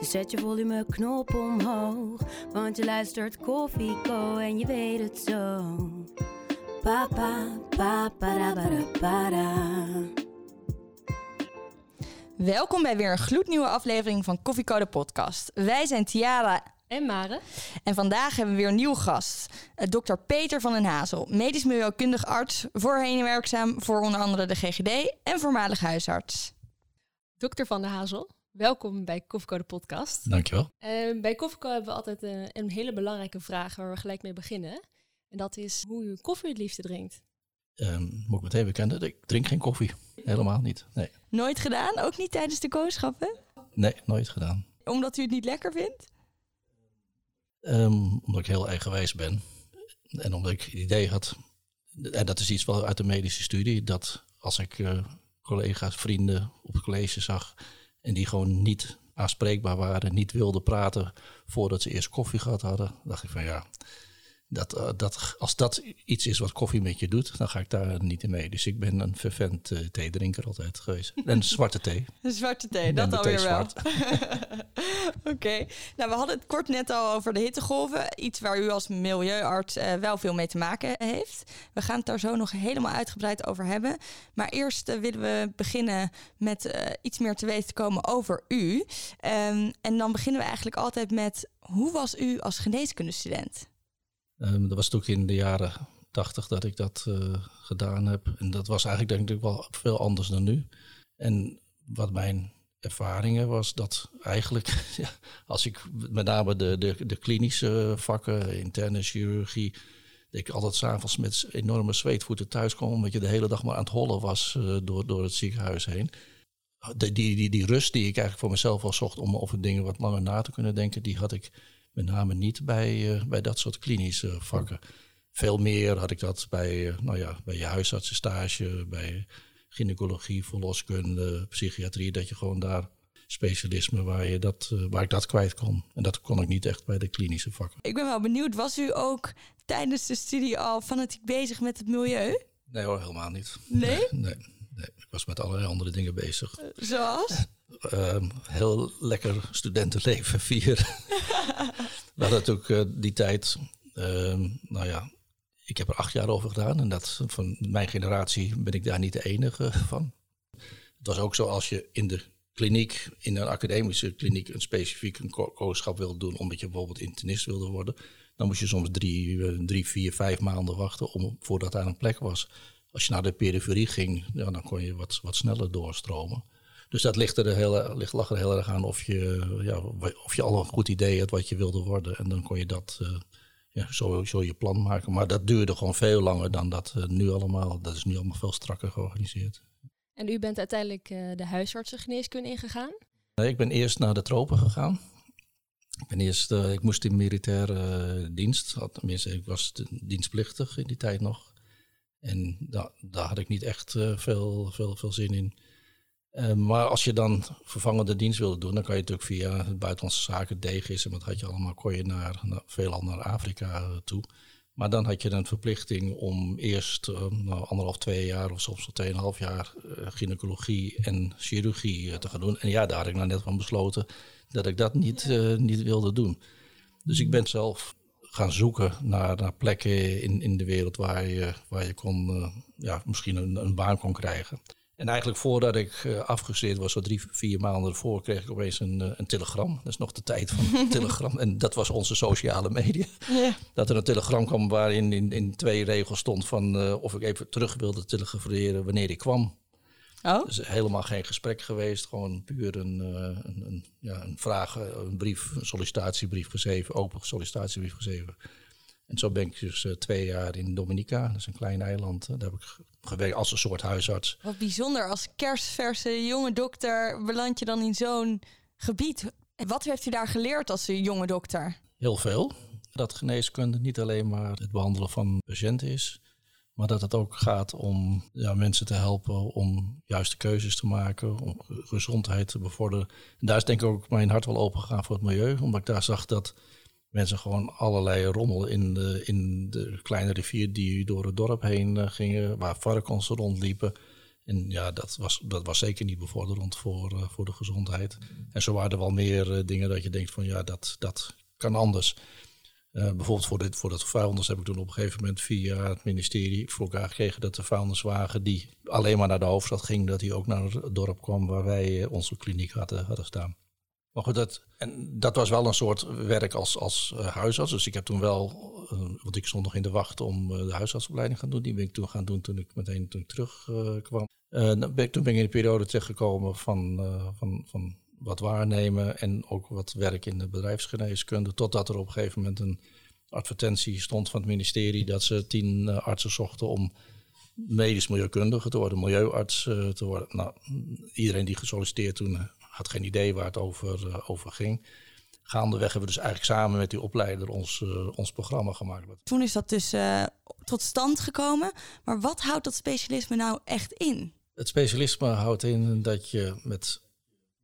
Dus zet je volumeknop omhoog. Want je luistert Koffieko en je weet het zo. Papa, papa, ba, da. Welkom bij weer een gloednieuwe aflevering van Koffiecode Podcast. Wij zijn Tiara En Mare? en vandaag hebben we weer een nieuwe gast. eh, Dr. Peter van den Hazel, medisch milieukundig arts, voorheen werkzaam voor onder andere de GGD en voormalig huisarts. Dokter Van der Hazel, welkom bij Koffieko de podcast. Dankjewel. Eh, bij Koffieko hebben we altijd eh, een hele belangrijke vraag waar we gelijk mee beginnen. En dat is hoe u koffie het liefste drinkt. Ehm, moet ik meteen bekennen, ik drink geen koffie. Helemaal niet. Nee, Nooit gedaan, ook niet tijdens de kooschappen? nee nooit gedaan. Omdat u het niet lekker vindt? Ehm, omdat ik heel eigenwijs ben. En omdat ik het idee had, en dat is iets wel uit de medische studie, dat als ik eh, collega's, vrienden op het college zag en die gewoon niet aanspreekbaar waren, niet wilden praten voordat ze eerst koffie gehad hadden, dacht ik van ja, dat, eh, dat, als dat iets is wat koffie met je doet, dan ga ik daar niet in mee. Dus ik ben een fervent eh, theedrinker altijd geweest. En zwarte thee. Een zwarte thee, dat alweer wel. Oké, nou we hadden het kort net al over de hittegolven. Iets waar u als milieuarts eh, wel veel mee te maken heeft. We gaan het daar zo nog helemaal uitgebreid over hebben. Maar eerst willen we beginnen met iets meer te weten te komen over u. Ehm, en dan beginnen we eigenlijk altijd met... Hoe was u als geneeskundestudent? Ehm, dat was toen in de jaren tachtig dat ik dat eh, gedaan heb. En dat was eigenlijk denk ik wel veel anders dan nu. En wat mijn ervaringen was dat eigenlijk, ja, als ik met name de, de, de klinische vakken, interne chirurgie, dat ik altijd s'avonds met enorme zweetvoeten thuis kwam, omdat je de hele dag maar aan het hollen was eh, door, door het ziekenhuis heen. Die, die, die rust die ik eigenlijk voor mezelf wel zocht om over dingen wat langer na te kunnen denken, die had ik met name niet bij, eh, bij dat soort klinische vakken. Veel meer had ik dat bij, eh, nou ja, bij je huisartsenstage, bij gynaecologie, verloskunde, psychiatrie, dat je gewoon daar specialisme waar, je dat, eh, waar ik dat kwijt kon. En dat kon ik niet echt bij de klinische vakken. Ik ben wel benieuwd, was u ook tijdens de studie al fanatiek bezig met het milieu? Nee hoor, helemaal niet. Nee? Nee, nee. Ik was met allerlei andere dingen bezig. Zoals? Ehm, heel lekker studentenleven vieren. We hadden natuurlijk eh, die tijd, ehm, nou ja, ik heb er acht jaar over gedaan. En dat van mijn generatie ben ik daar niet de enige van. Het was ook zo als je in de kliniek, in een academische kliniek, een specifiek een ko- kooschap wilde doen, omdat je bijvoorbeeld internist wilde worden, dan moest je soms drie, eh, drie vier, vijf maanden wachten om, voordat daar een plek was. Als je naar de periferie ging, ja, dan kon je wat, wat sneller doorstromen. Dus dat ligt er heel, ligt, lag er heel erg aan of je, ja, of je al een goed idee had wat je wilde worden. En dan kon je dat eh, ja, zo, zo je plan maken. Maar dat duurde gewoon veel langer dan dat eh, nu allemaal. Dat is nu allemaal veel strakker georganiseerd. En u bent uiteindelijk eh, de huisartsengeneeskunde ingegaan. Nee, ik ben eerst naar de tropen gegaan. Ik, ben eerst, ik moest in militaire dienst. Had- Tenminste, ik was dienstplichtig in die tijd nog. En da- daar had ik niet echt veel, veel, veel zin in. Eh, maar als je dan vervangende dienst wilde doen, dan kan je natuurlijk via het buitenlandse zaken DGIS en wat had je allemaal, kon je naar, naar, veelal naar Afrika eh, toe. Maar dan had je een verplichting om eerst eh, anderhalf, twee jaar of soms wel tweeënhalf jaar eh, gynaecologie en chirurgie te gaan doen. En ja, daar had ik nou net van besloten dat ik dat niet, niet wilde doen. Dus ik ben zelf gaan zoeken naar, naar plekken in, in de wereld waar je, waar je kon, ja, misschien een, een baan kon krijgen. En eigenlijk voordat ik eh, afgestudeerd was, zo drie, vier maanden ervoor, kreeg ik opeens een, eh, een telegram. Dat is nog de tijd van telegram. En dat was onze sociale media. Dat er een telegram kwam waarin in, in twee regels stond van eh, of ik even terug wilde telegraferen wanneer ik kwam. Oh? Dus helemaal geen gesprek geweest, gewoon puur een, een, een, ja, een vraag, een brief, een sollicitatiebrief geschreven, open sollicitatiebrief geschreven. En zo ben ik dus eh, twee jaar in Dominica, dat is een klein eiland. eh, daar heb ik ge- gewerkt als een soort huisarts. Wat bijzonder, als kerstverse jonge dokter beland je dan in zo'n gebied. Wat heeft u daar geleerd als een jonge dokter? heel veel. Dat geneeskunde niet alleen maar het behandelen van patiënten is, maar dat het ook gaat om ja, mensen te helpen om juiste keuzes te maken, om gezondheid te bevorderen. En daar is denk ik ook mijn hart wel open gegaan voor het milieu, omdat ik daar zag dat mensen gewoon allerlei rommel in de, in de kleine rivier die door het dorp heen eh, gingen, waar varkens rondliepen. En ja, dat was, dat was zeker niet bevorderend voor, uh, voor de gezondheid. En zo waren er wel meer uh, dingen dat je denkt van ja, dat, dat kan anders. Bijvoorbeeld voor, dit, voor dat vuilnis heb ik toen op een gegeven moment via het ministerie voor elkaar gekregen dat de vuilniswagen die alleen maar naar de hoofdstad ging, dat die ook naar het dorp kwam waar wij onze kliniek hadden, hadden staan. Maar goed, dat, en dat was wel een soort werk als, als uh, huisarts. Dus ik heb toen wel, uh, want ik stond nog in de wacht om uh, de huisartsopleiding te gaan doen. Die ben ik toen gaan doen toen ik meteen toen terugkwam. ik, toen ben ik in de periode terechtgekomen van, van, van wat waarnemen en ook wat werk in de bedrijfsgeneeskunde. Totdat er op een gegeven moment een advertentie stond van het ministerie dat ze tien artsen zochten om medisch milieukundige te worden, milieuarts te worden. Nou, iedereen die gesolliciteerd toen had geen idee waar het over, uh, over ging. Gaandeweg hebben we dus eigenlijk samen met die opleider ons, uh, ons programma gemaakt. Toen is dat dus uh, tot stand gekomen. Maar wat houdt dat specialisme nou echt in? Het specialisme houdt in dat je met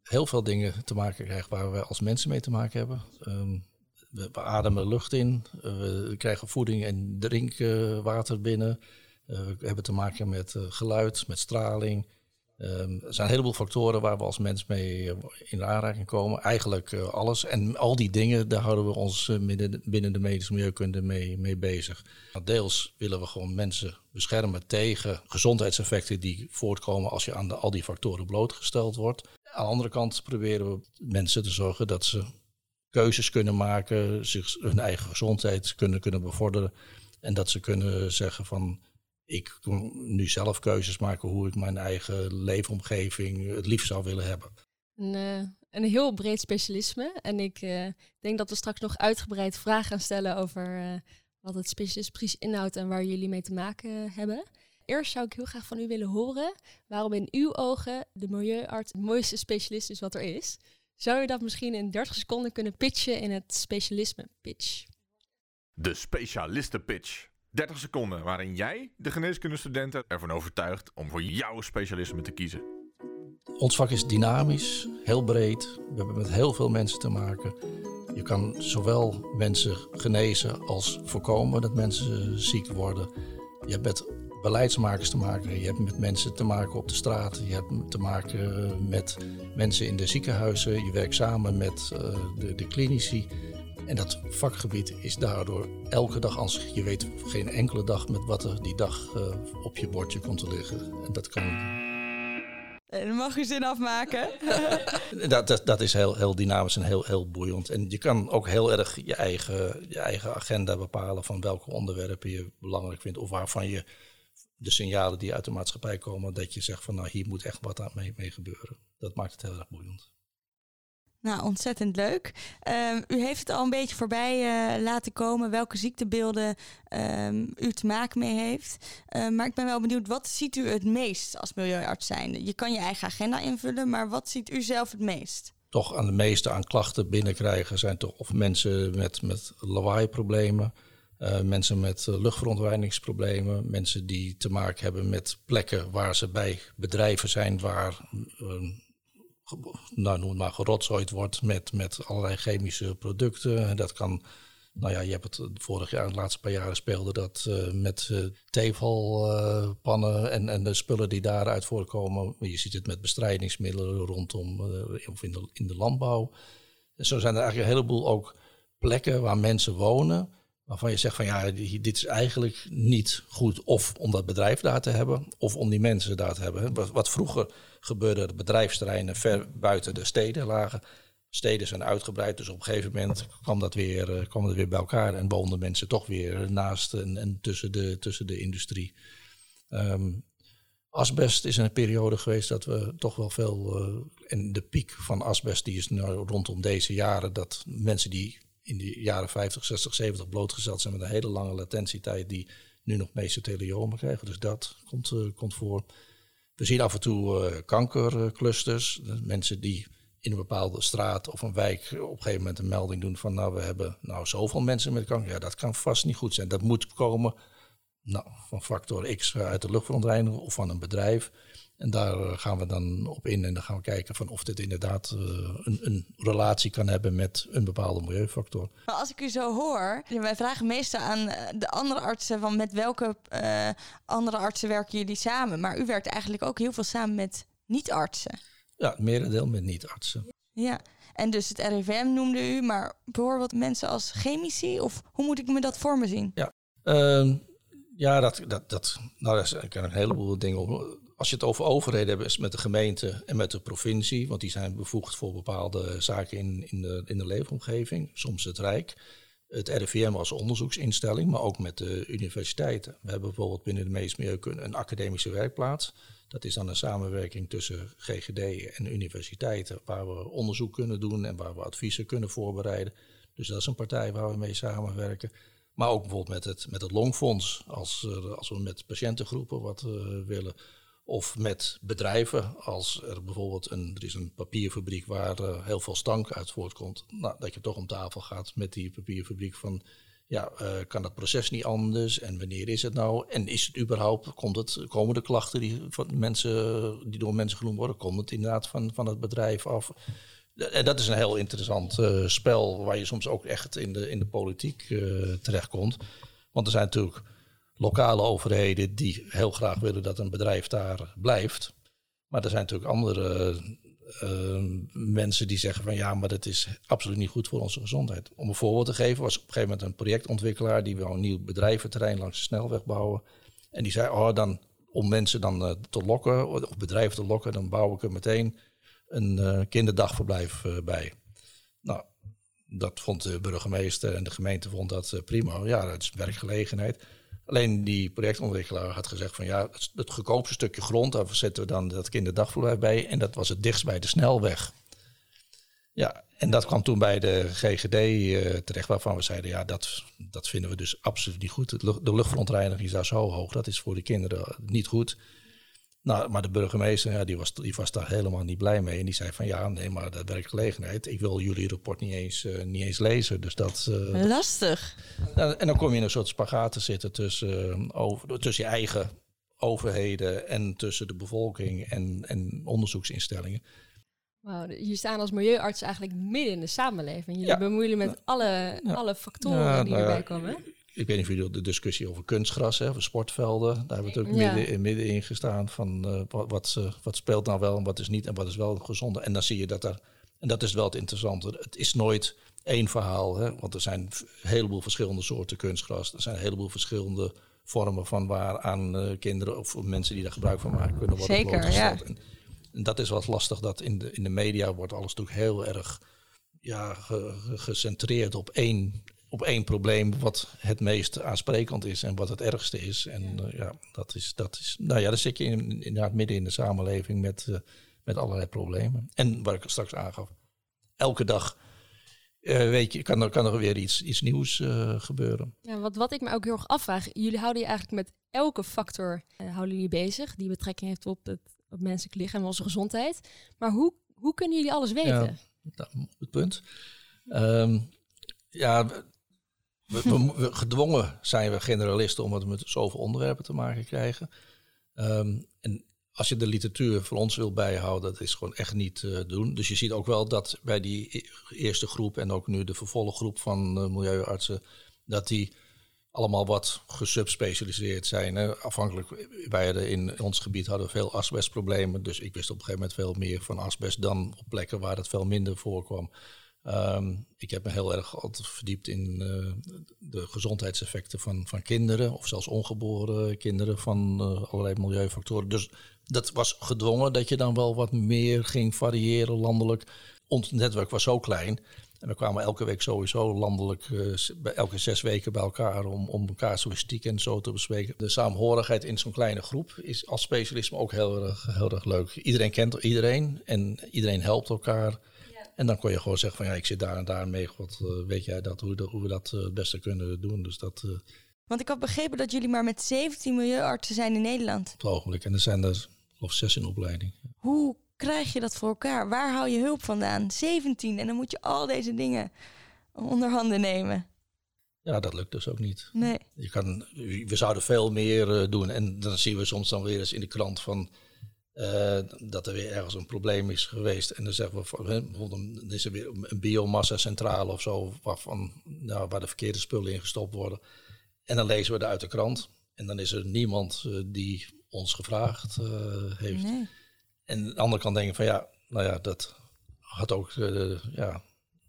heel veel dingen te maken krijgt waar we als mensen mee te maken hebben. Um, we, we, ademen lucht in, we krijgen voeding en drinkwater binnen. we hebben te maken met geluid, met straling, Um, er zijn een heleboel factoren waar we als mens mee uh, in aanraking komen. Eigenlijk uh, alles. En al die dingen, daar houden we ons binnen, binnen de medische milieukunde mee, mee bezig. Deels willen we gewoon mensen beschermen tegen gezondheidseffecten die voortkomen als je aan al die factoren blootgesteld wordt. Aan de andere kant proberen we mensen te zorgen dat ze keuzes kunnen maken, zich hun eigen gezondheid kunnen, kunnen bevorderen. En dat ze kunnen zeggen van ik kan nu zelf keuzes maken hoe ik mijn eigen leefomgeving het liefst zou willen hebben. Een, uh, een heel breed specialisme. En ik uh, denk dat we straks nog uitgebreid vragen gaan stellen over uh, wat het specialisme precies inhoudt en waar jullie mee te maken hebben. Eerst zou ik heel graag van u willen horen waarom in uw ogen de milieuarts het mooiste specialist is wat er is. Zou je dat misschien in 30 seconden kunnen pitchen in het specialisme pitch? De specialisten pitch. 30 seconden waarin jij de geneeskundestudenten ervan overtuigt om voor jouw specialisme te kiezen. Ons vak is dynamisch, heel breed. We hebben met heel veel mensen te maken. Je kan zowel mensen genezen als voorkomen dat mensen ziek worden. Je hebt met beleidsmakers te maken. Je hebt met mensen te maken op de straat. Je hebt te maken met mensen in de ziekenhuizen. Je werkt samen met uh, de, de klinici. En dat vakgebied is daardoor elke dag anders. Je weet geen enkele dag met wat er die dag uh, op je bordje komt te liggen. En dat kan. En dan mag je zin afmaken. dat, dat, dat, is heel, heel dynamisch en heel, heel boeiend. En je kan ook heel erg je eigen, je eigen agenda bepalen van welke onderwerpen je belangrijk vindt. Of waarvan je de signalen die uit de maatschappij komen, dat je zegt van nou hier moet echt wat aan mee, mee gebeuren. Dat maakt het heel erg boeiend. Nou, ontzettend leuk. Um, u heeft het al een beetje voorbij uh, laten komen welke ziektebeelden um, u te maken mee heeft. Uh, maar ik ben wel benieuwd, wat ziet u het meest als milieuarts zijnde? Je kan je eigen agenda invullen, maar wat ziet u zelf het meest? Toch aan de meeste aan klachten binnenkrijgen zijn toch of mensen met, met lawaai-problemen, uh, mensen met luchtverontreinigingproblemen, mensen die te maken hebben met plekken waar ze bij bedrijven zijn waar nou, noem maar gerotzooid wordt met, met allerlei chemische producten. Dat kan, nou ja, je hebt het vorig jaar, de laatste paar jaren speelde dat uh, met uh, tevelpannen uh, en, en de spullen die daaruit voorkomen. Je ziet het met bestrijdingsmiddelen rondom of in de, in de landbouw. zo zijn er eigenlijk een heleboel ook plekken waar mensen wonen. Waarvan je zegt van ja, dit is eigenlijk niet goed. Of om dat bedrijf daar te hebben, of om die mensen daar te hebben. Wat, vroeger gebeurde, de bedrijfsterreinen ver buiten de steden lagen. Steden zijn uitgebreid, dus op een gegeven moment kwam dat weer, uh, kwam dat weer bij elkaar en woonden mensen toch weer naast en, en tussen, de, tussen de industrie. Um, asbest is een periode geweest dat we toch wel veel. Uh, en de piek van asbest die is nou rondom deze jaren dat mensen die in de jaren 50, 60, 70 blootgesteld zijn met een hele lange latentietijd, die nu nog mesotheliomen krijgen. Dus dat komt, uh, komt voor. We zien af en toe uh, kankerclusters. Mensen die in een bepaalde straat of een wijk op een gegeven moment een melding doen van nou we hebben nou zoveel mensen met kanker. Ja, dat kan vast niet goed zijn. Dat moet komen nou, van factor X uit de luchtverontreiniging of van een bedrijf. En daar eh, gaan we dan op in en dan gaan we kijken van of dit inderdaad uh, een, een, relatie kan hebben met een bepaalde milieufactor. Maar als ik u zo hoor, wij vragen meestal aan de andere artsen van met welke uh, andere artsen werken jullie samen. Maar u werkt eigenlijk ook heel veel samen met niet-artsen. Ja, het merendeel met niet-artsen. Ja, en dus het RIVM noemde u, maar bijvoorbeeld mensen als chemici? Of hoe moet ik me dat voor me zien? Ja, uh, ja dat, dat, dat, nou, daar kan een heleboel dingen op. Als je het over overheden hebt, is met de gemeente en met de provincie, want die zijn bevoegd voor bepaalde zaken in, in, de, in de leefomgeving, soms het Rijk. Het RIVM als onderzoeksinstelling, maar ook met de universiteiten. We hebben bijvoorbeeld binnen de meest milieukunde een academische werkplaats. Dat is dan een samenwerking tussen GGD en universiteiten, waar we onderzoek kunnen doen en waar we adviezen kunnen voorbereiden. Dus dat is een partij waar we mee samenwerken. Maar ook bijvoorbeeld met het, met het Longfonds, als, als we met patiëntengroepen wat uh, willen. Of met bedrijven, als er bijvoorbeeld een, er is een papierfabriek waar uh, heel veel stank uit voortkomt. Nou, dat je toch om tafel gaat met die papierfabriek van ja, uh, kan dat proces niet anders en wanneer is het nou? En is het überhaupt, komt het, komen de klachten die, van mensen, die door mensen genoemd worden, komt het inderdaad van, van het bedrijf af? En dat is een heel interessant uh, spel waar je soms ook echt in de, in de politiek terechtkomt. Want er zijn natuurlijk lokale overheden die heel graag willen dat een bedrijf daar blijft. Maar er zijn natuurlijk andere uh, mensen die zeggen van ja, maar dat is absoluut niet goed voor onze gezondheid. Om een voorbeeld te geven, was op een gegeven moment een projectontwikkelaar die wil een nieuw bedrijventerrein langs de snelweg bouwen. En die zei, oh dan om mensen dan uh, te lokken, of bedrijven te lokken, dan bouw ik er meteen een kinderdagverblijf bij. Nou, dat vond de burgemeester en de gemeente vond dat prima. Ja, dat is werkgelegenheid. Alleen die projectontwikkelaar had gezegd van ja, het, het goedkoopste stukje grond, daar zetten we dan dat kinderdagverblijf bij. En dat was het dichtst bij de snelweg. Ja, en dat kwam toen bij de GGD uh, terecht, waarvan we zeiden, ja, dat, dat vinden we dus absoluut niet goed. De luchtverontreiniging is daar zo hoog, dat is voor de kinderen niet goed. Nou, maar de burgemeester, ja, die, was, die was daar helemaal niet blij mee. En die zei van, ja, nee, maar dat werkgelegenheid, ik wil jullie rapport niet eens, uh, niet eens lezen. Dus dat... Uh, Lastig. en dan kom je in een soort spagaat te zitten tussen, over, tussen je eigen overheden en tussen de bevolking en, en onderzoeksinstellingen. Wow, je staan als milieuarts eigenlijk midden in de samenleving. Jullie ja. bemoeien met alle, ja. alle factoren ja, die erbij komen. Ik weet niet of jullie de discussie over kunstgras, hè, over sportvelden. Daar hebben we het ook midden, midden in gestaan. Van uh, wat, wat, wat, speelt nou wel en wat is niet en wat is wel gezond. En dan zie je dat er, en dat is wel het interessante. Het is nooit één verhaal, hè, want er zijn een heleboel verschillende soorten kunstgras. Er zijn een heleboel verschillende vormen van waaraan uh, kinderen of mensen die daar gebruik van maken kunnen worden Zeker, ja. En, en, dat is wat lastig, dat in de, in de media wordt alles natuurlijk heel erg ja, ge, gecentreerd op één, op één probleem wat het meest aansprekend is en wat het ergste is. En ja, ja dat is, dat is, nou ja, dan zit je in, inderdaad midden in de samenleving met, uh, met allerlei problemen. En waar ik straks aangaf, elke dag uh, weet je, kan er, kan er weer iets, iets nieuws uh, gebeuren. Ja, wat, wat ik me ook heel erg afvraag, jullie houden je eigenlijk met elke factor houden jullie bezig die betrekking heeft op het op menselijk lichaam en onze gezondheid. Maar hoe, hoe kunnen jullie alles weten? Ja, nou, het punt. Um, ja, we, gedwongen zijn we generalisten omdat we met zoveel onderwerpen te maken krijgen. Um, en als je de literatuur voor ons wil bijhouden, dat is gewoon echt niet te uh, doen. Dus je ziet ook wel dat bij die eerste groep en ook nu de vervolggroep van uh, milieuartsen, dat die allemaal wat gesubspecialiseerd zijn. Hè. Afhankelijk, wij hadden in ons gebied hadden veel asbestproblemen. Dus ik wist op een gegeven moment veel meer van asbest dan op plekken waar het veel minder voorkwam. Um, ik heb me heel erg altijd verdiept in uh, de gezondheidseffecten van, van kinderen, of zelfs ongeboren kinderen van uh, allerlei milieufactoren. Dus dat was gedwongen dat je dan wel wat meer ging variëren landelijk. Ons netwerk was zo klein. En we kwamen elke week sowieso landelijk, uh, elke zes weken bij elkaar om, om casuïstiek en zo te bespreken. De saamhorigheid in zo'n kleine groep is als specialisme ook heel erg, heel erg leuk. Iedereen kent iedereen en iedereen helpt elkaar. En dan kon je gewoon zeggen van ja, ik zit daar en daar mee. God, uh, weet jij dat, hoe, hoe we dat uh, het beste kunnen doen. Dus dat... Want ik had begrepen dat jullie maar met 17 milieuartsen zijn in Nederland. Op het ogenblik. En er zijn er of zes in opleiding. Hoe krijg je dat voor elkaar? Waar haal je hulp vandaan? 17 en dan moet je al deze dingen onder handen nemen. Ja, dat lukt dus ook niet. Nee. Je kan, we zouden veel meer eh, doen. En dan zien we soms dan weer eens in de krant van eh, dat er weer ergens een probleem is geweest. En dan zeggen we van, bijvoorbeeld is er weer een biomassa-centrale of zo, waarvan, nou, waar de verkeerde spullen in gestopt worden. En dan lezen we dat uit de krant. En dan is er niemand eh, die ons gevraagd heeft. nee. En aan de andere kant denken van ja, nou ja, dat had ook, ja,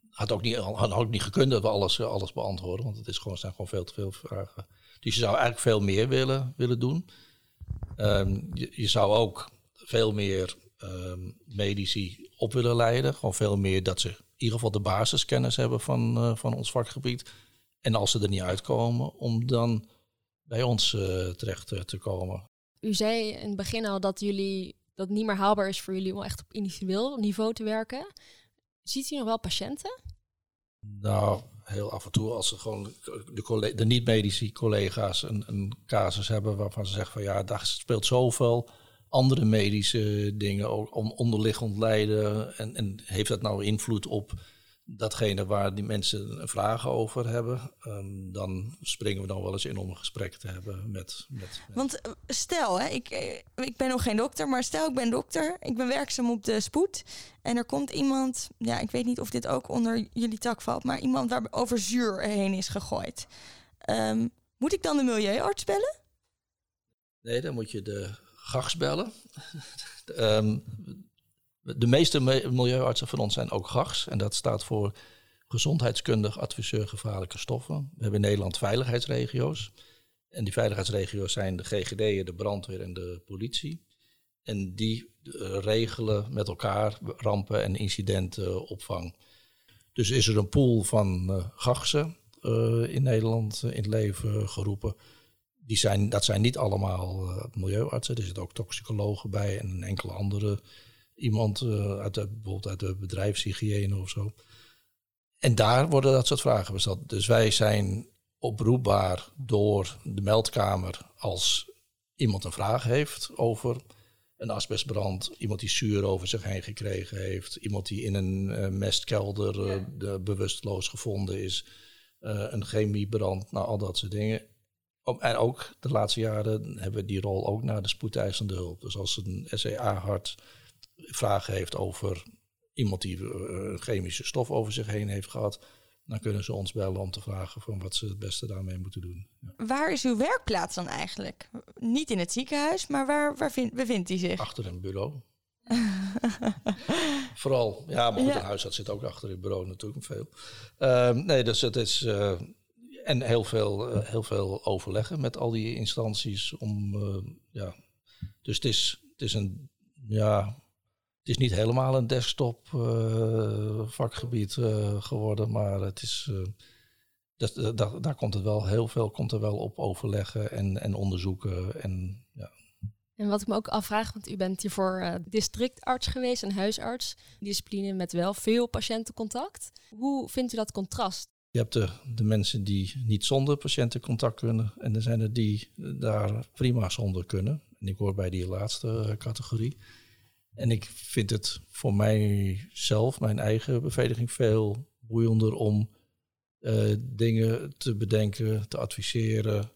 had ook niet, had ook niet gekund dat we alles, alles beantwoorden. Want het is gewoon, zijn gewoon veel te veel vragen. Dus je zou eigenlijk veel meer willen, willen doen. Ehm, je, je, zou ook veel meer um, medici op willen leiden. Gewoon veel meer dat ze in ieder geval de basiskennis hebben van, uh, van ons vakgebied. En als ze er niet uitkomen, om dan bij ons uh, terecht uh, te komen. U zei in het begin al dat jullie dat niet meer haalbaar is voor jullie om echt op individueel niveau te werken. Ziet u nog wel patiënten? Nou, heel af en toe als ze gewoon de, de niet-medici collega's een, een casus hebben waarvan ze zeggen van ja, daar speelt zoveel andere medische dingen, ook onderliggend lijden. En, en heeft dat nou invloed op datgene waar die mensen vragen over hebben, um, dan springen we dan wel eens in om een gesprek te hebben met. met, met. Want uh, stel, hè, ik, ik ben nog geen dokter, maar stel ik ben dokter, ik ben werkzaam op de spoed en er komt iemand, ja, ik weet niet of dit ook onder jullie tak valt, maar iemand waar over zuur heen is gegooid. Um, moet ik dan de milieuarts bellen? Nee, dan moet je de GAGS bellen. um, de meeste milieuartsen van ons zijn ook GAGS. En dat staat voor Gezondheidskundig Adviseur Gevaarlijke Stoffen. We hebben in Nederland veiligheidsregio's. En die veiligheidsregio's zijn de GGD'en, de brandweer en de politie. En die uh, regelen met elkaar rampen en incidentenopvang. Dus is er een pool van uh, in Nederland in het leven geroepen. Die zijn, dat zijn niet allemaal milieuartsen. Er zitten ook toxicologen bij en enkele andere iemand uh, uit de, bijvoorbeeld uit de bedrijfshygiëne of zo. En daar worden dat soort vragen gesteld. Dus wij zijn oproepbaar door de meldkamer als iemand een vraag heeft over een asbestbrand, iemand die zuur over zich heen gekregen heeft, iemand die in een uh, mestkelder de, bewusteloos gevonden is, een chemiebrand, nou al dat soort dingen. En ook de laatste jaren hebben we die rol ook naar de spoedeisende hulp. Dus als een SEA-hart vragen heeft over iemand die eh, een chemische stof over zich heen heeft gehad, dan kunnen ze ons bellen om te vragen van wat ze het beste daarmee moeten doen. Ja. Waar is uw werkplaats dan eigenlijk? Niet in het ziekenhuis, maar waar, waar vind, bevindt hij zich? Achter een bureau. Vooral, ja, maar goed, ja. een huisarts zit ook achter het bureau natuurlijk veel. Uh, nee, dus het is. Uh, en heel veel, uh, heel veel overleggen met al die instanties om. ja, dus het is, het is een. Ja, het is niet helemaal een desktop uh, vakgebied geworden, maar het is, dat, dat, daar komt het wel heel veel komt er wel op overleggen en, en onderzoeken. En, ja. en wat ik me ook afvraag, want u bent hiervoor districtarts geweest en huisarts, discipline met wel veel patiëntencontact. Hoe vindt u dat contrast? Je hebt de, mensen die niet zonder patiëntencontact kunnen en er zijn er die daar prima zonder kunnen. En ik hoor bij die laatste categorie. En ik vind het voor mijzelf, mijn eigen beveiliging, veel boeiender om uh, dingen te bedenken, te adviseren,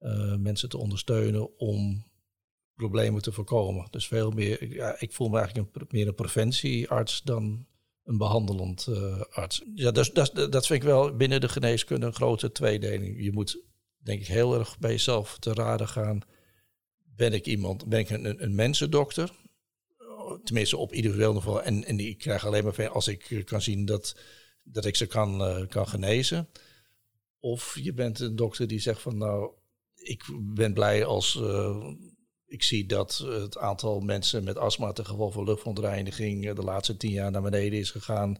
uh, mensen te ondersteunen om problemen te voorkomen. Dus veel meer, ja, ik voel me eigenlijk een, meer een preventiearts dan een behandelend uh, arts. Ja, dus, dat, dat vind ik wel binnen de geneeskunde een grote tweedeling. Je moet, denk ik, heel erg bij jezelf te raden gaan. Ben ik iemand, ben ik een, een mensendokter? tenminste op individueel niveau. En, en ik krijg alleen maar als ik kan zien dat, dat ik ze kan, uh, kan genezen. Of je bent een dokter die zegt van nou, ik ben blij als uh, ik zie dat het aantal mensen met astma ten gevolge van luchtverontreiniging de laatste tien jaar naar beneden is gegaan.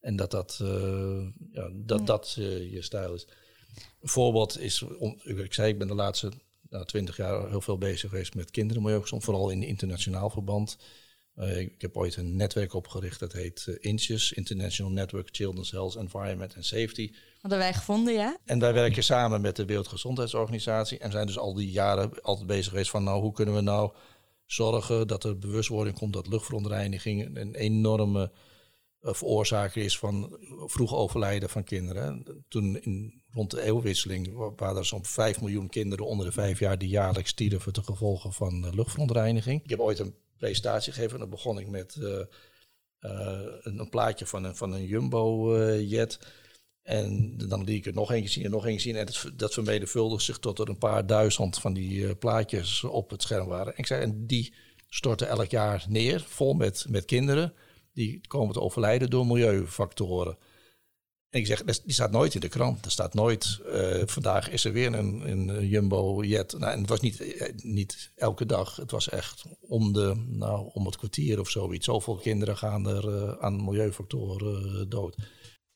En dat dat, uh, ja, dat, dat je stijl is. Een voorbeeld is, om, ik zei, ik ben de laatste nou, twintig jaar heel veel bezig geweest met kinderen, maar ook vooral in internationaal verband. Uh, ik heb ooit een netwerk opgericht, dat heet uh, INCHES, International Network Children's Health, Environment and Safety. Hadden wij gevonden, ja. En wij werken samen met de Wereldgezondheidsorganisatie en zijn dus al die jaren altijd bezig geweest van nou, hoe kunnen we nou zorgen dat er bewustwording komt dat luchtverontreiniging een enorme uh, veroorzaker is van vroeg overlijden van kinderen. Toen in, rond de eeuwwisseling waren er zo'n 5 miljoen kinderen onder de vijf jaar die jaarlijks stierven ten gevolge van luchtverontreiniging. Ik heb ooit een presentatie gegeven en dan begon ik met uh, een, een, plaatje van een, van een jumbo-jet. En dan liet ik het nog één zien en nog één zien. En dat, dat vermenigvuldigde zich tot er een paar duizend van die plaatjes op het scherm waren. En ik zei, en die storten elk jaar neer, vol met, met kinderen. Die komen te overlijden door milieufactoren. En ik zeg, die staat nooit in de krant. Er staat nooit, uh, vandaag is er weer een, een Jumbo-jet. Nou, en het was niet, niet elke dag. Het was echt om, de, nou, om het kwartier of zoiets. Zoveel kinderen gaan er uh, aan milieufactoren dood.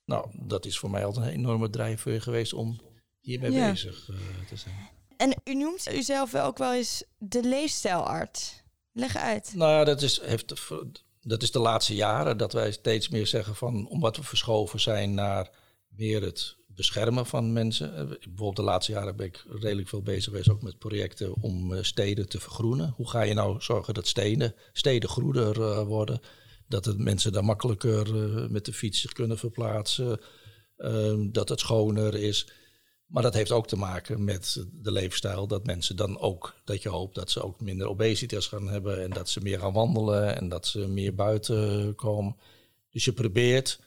Nou, dat is voor mij altijd een enorme drijfveer geweest om hiermee ja. bezig te zijn. En u noemt uzelf wel ook wel eens de leefstijlarts. Leg uit. Nou, dat is, heeft, dat is de laatste jaren dat wij steeds meer zeggen van omdat we verschoven zijn naar meer het beschermen van mensen. Bijvoorbeeld de laatste jaren ben ik redelijk veel bezig geweest ook met projecten om steden te vergroenen. Hoe ga je nou zorgen dat steden, steden groener uh, worden? Dat het mensen daar makkelijker met de fiets zich kunnen verplaatsen. Uh, dat het schoner is. Maar dat heeft ook te maken met de leefstijl. Dat mensen dan ook, dat je hoopt dat ze ook minder obesitas gaan hebben. En dat ze meer gaan wandelen en dat ze meer buiten komen. Dus je probeert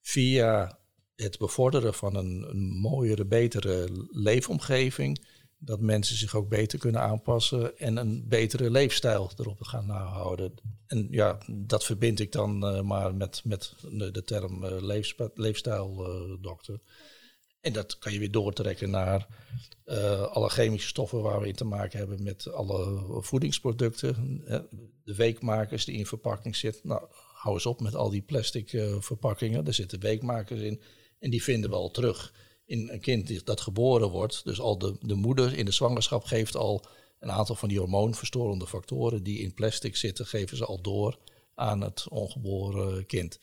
via het bevorderen van een, mooiere, betere leefomgeving dat mensen zich ook beter kunnen aanpassen en een betere leefstijl erop gaan nahouden. En ja, dat verbind ik dan uh, maar met, met de term uh, leefstijldokter. Uh, en dat kan je weer doortrekken naar alle chemische stoffen waar we in te maken hebben met alle voedingsproducten. de weekmakers die in verpakking zitten. Nou, hou eens op met al die plastic verpakkingen. Er zitten weekmakers in en die vinden we al terug in een kind dat geboren wordt. Dus al de, de moeder in de zwangerschap geeft al een aantal van die hormoonverstorende factoren die in plastic zitten, geven ze al door aan het ongeboren kind.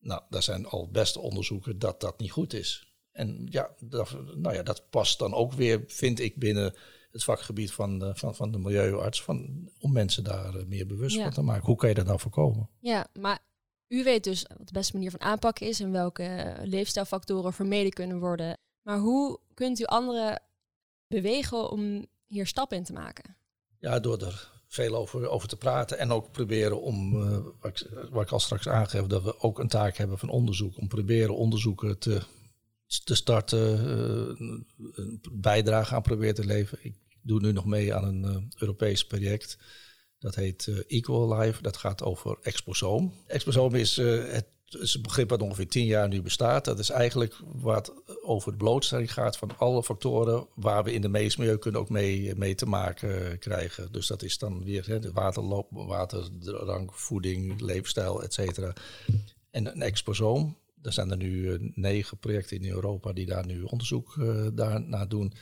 Nou, daar zijn al beste onderzoeken dat dat niet goed is. En ja, dat, nou ja, dat past dan ook weer, vind ik, binnen het vakgebied van de, van, van de milieuarts, van, om mensen daar eh, meer bewust ja. van te maken. Hoe kan je dat nou voorkomen? Ja, maar u weet dus wat de beste manier van aanpakken is en welke leefstijlfactoren vermeden kunnen worden. Maar hoe kunt u anderen bewegen om hier stappen in te maken? Ja, door er veel over, over te praten en ook proberen om, uh, wat, ik, wat ik al straks aangeef, dat we ook een taak hebben van onderzoek. Om proberen onderzoeken te, te starten, uh, bijdrage aan proberen te leveren. Ik doe nu nog mee aan een uh, Europees project dat heet uh, Equal Life. Dat gaat over exposoom. Exposoom is, het, een begrip dat ongeveer tien jaar nu bestaat. Dat is eigenlijk wat over de blootstelling gaat van alle factoren waar we in de meestmilieu kunnen ook mee, mee te maken krijgen. Dus dat is dan weer hè, de waterloop, waterdrang, voeding, leefstijl, et cetera. En een exposoom, er zijn er nu uh, negen projecten in Europa die daar nu onderzoek uh, doen.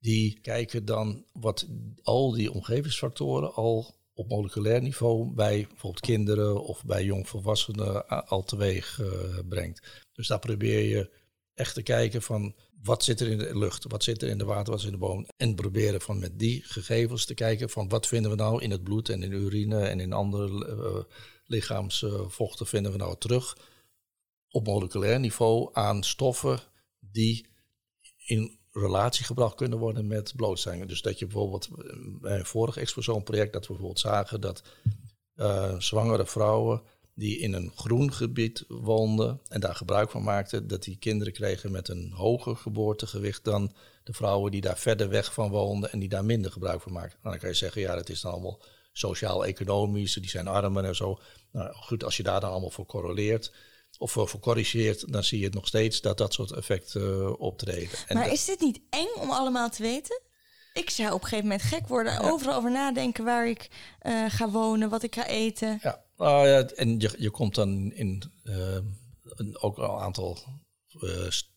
Die kijken dan wat al die omgevingsfactoren al op moleculair niveau bij bijvoorbeeld kinderen of bij jongvolwassenen al teweeg brengt. Dus daar probeer je echt te kijken van wat zit er in de lucht, wat zit er in de water, wat zit in de boom. En proberen van met die gegevens te kijken van wat vinden we nou in het bloed en in urine en in andere lichaamsvochten vinden we nou terug op moleculair niveau aan stoffen die in relatie gebracht kunnen worden met blootstellingen. Dus dat je bijvoorbeeld bij een vorig exposoomproject dat we bijvoorbeeld zagen dat uh, zwangere vrouwen die in een groen gebied woonden en daar gebruik van maakten, dat die kinderen kregen met een hoger geboortegewicht dan de vrouwen die daar verder weg van woonden en die daar minder gebruik van maakten. Nou, dan kan je zeggen, ja, dat is dan allemaal sociaal-economisch, die zijn armen en zo. Nou goed, als je daar dan allemaal voor correleert, of voor corrigeert, dan zie je het nog steeds dat dat soort effecten uh, optreden. En maar is dit niet eng om allemaal te weten? Ik zou op een gegeven moment gek worden, ja. overal over nadenken waar ik uh, ga wonen, wat ik ga eten. Ja, nou ja en je, je komt dan in uh, een, ook een aantal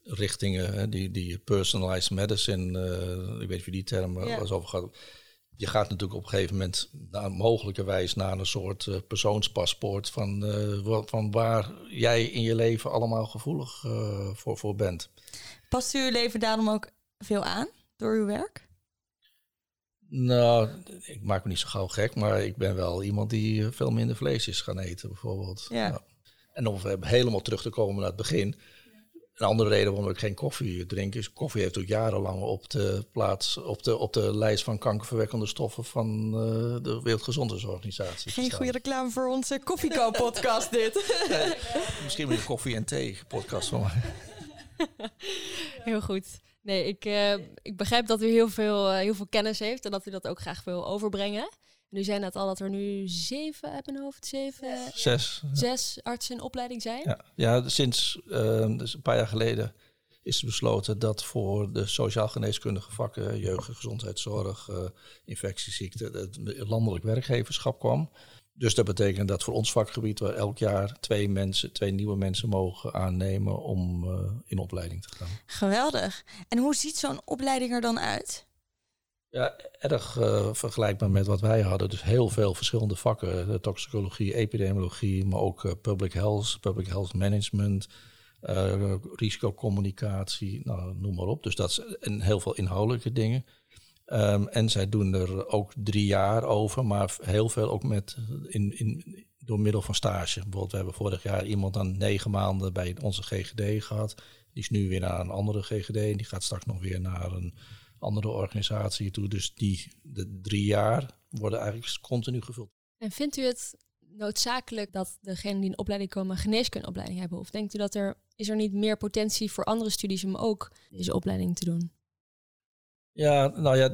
richtingen, hè, die, die personalized medicine, ik weet niet of je die term ja. was over gaat je gaat natuurlijk op een gegeven moment naar mogelijkerwijs naar een soort uh, persoonspaspoort van, uh, van waar jij in je leven allemaal gevoelig uh, voor, voor bent. Past u uw leven daarom ook veel aan door uw werk? Nou, ik maak me niet zo gauw gek, maar ik ben wel iemand die eh, veel minder vlees is gaan eten, bijvoorbeeld. Ja. En om helemaal terug te komen naar het begin. Een andere reden waarom ik geen koffie drink is, koffie heeft ook jarenlang op de plaats, op de, op de lijst van kankerverwekkende stoffen van uh, de Wereldgezondheidsorganisatie. Geen goede reclame voor onze koffiekoop-podcast dit. Nee, misschien moet je koffie en thee podcast van. Heel goed. Nee, ik, uh, ik begrijp dat u heel veel, uh, heel veel kennis heeft en dat u dat ook graag wil overbrengen. Nu zijn het al dat er nu zeven uit mijn hoofd, zeven, zes, zes artsen in opleiding zijn. Ja, ja sinds uh, dus een paar jaar geleden is besloten dat voor de sociaal-geneeskundige vakken, jeugd- gezondheidszorg, uh, infectieziekten, het landelijk werkgeverschap kwam. Dus dat betekent dat voor ons vakgebied we elk jaar twee mensen, twee nieuwe mensen mogen aannemen om uh, in opleiding te gaan. Geweldig. En hoe ziet zo'n opleiding er dan uit? Ja, erg uh, vergelijkbaar met wat wij hadden. Dus heel veel verschillende vakken. De toxicologie, epidemiologie, maar ook uh, public health, public health management, uh, risicocommunicatie, nou, noem maar op. Dus dat en heel veel inhoudelijke dingen. Um, en zij doen er ook drie jaar over, maar heel veel ook met in, in, door middel van stage. Bijvoorbeeld, we hebben vorig jaar iemand aan negen maanden bij onze GGD gehad. Die is nu weer naar een andere GGD en die gaat straks nog weer naar een andere organisatie toe. Dus die de drie jaar worden eigenlijk continu gevuld. En vindt u het noodzakelijk dat degenen die in opleiding komen een geneeskundeopleiding hebben? Of denkt u dat er is er niet meer potentie voor andere studies om ook deze opleiding te doen? Ja, nou ja,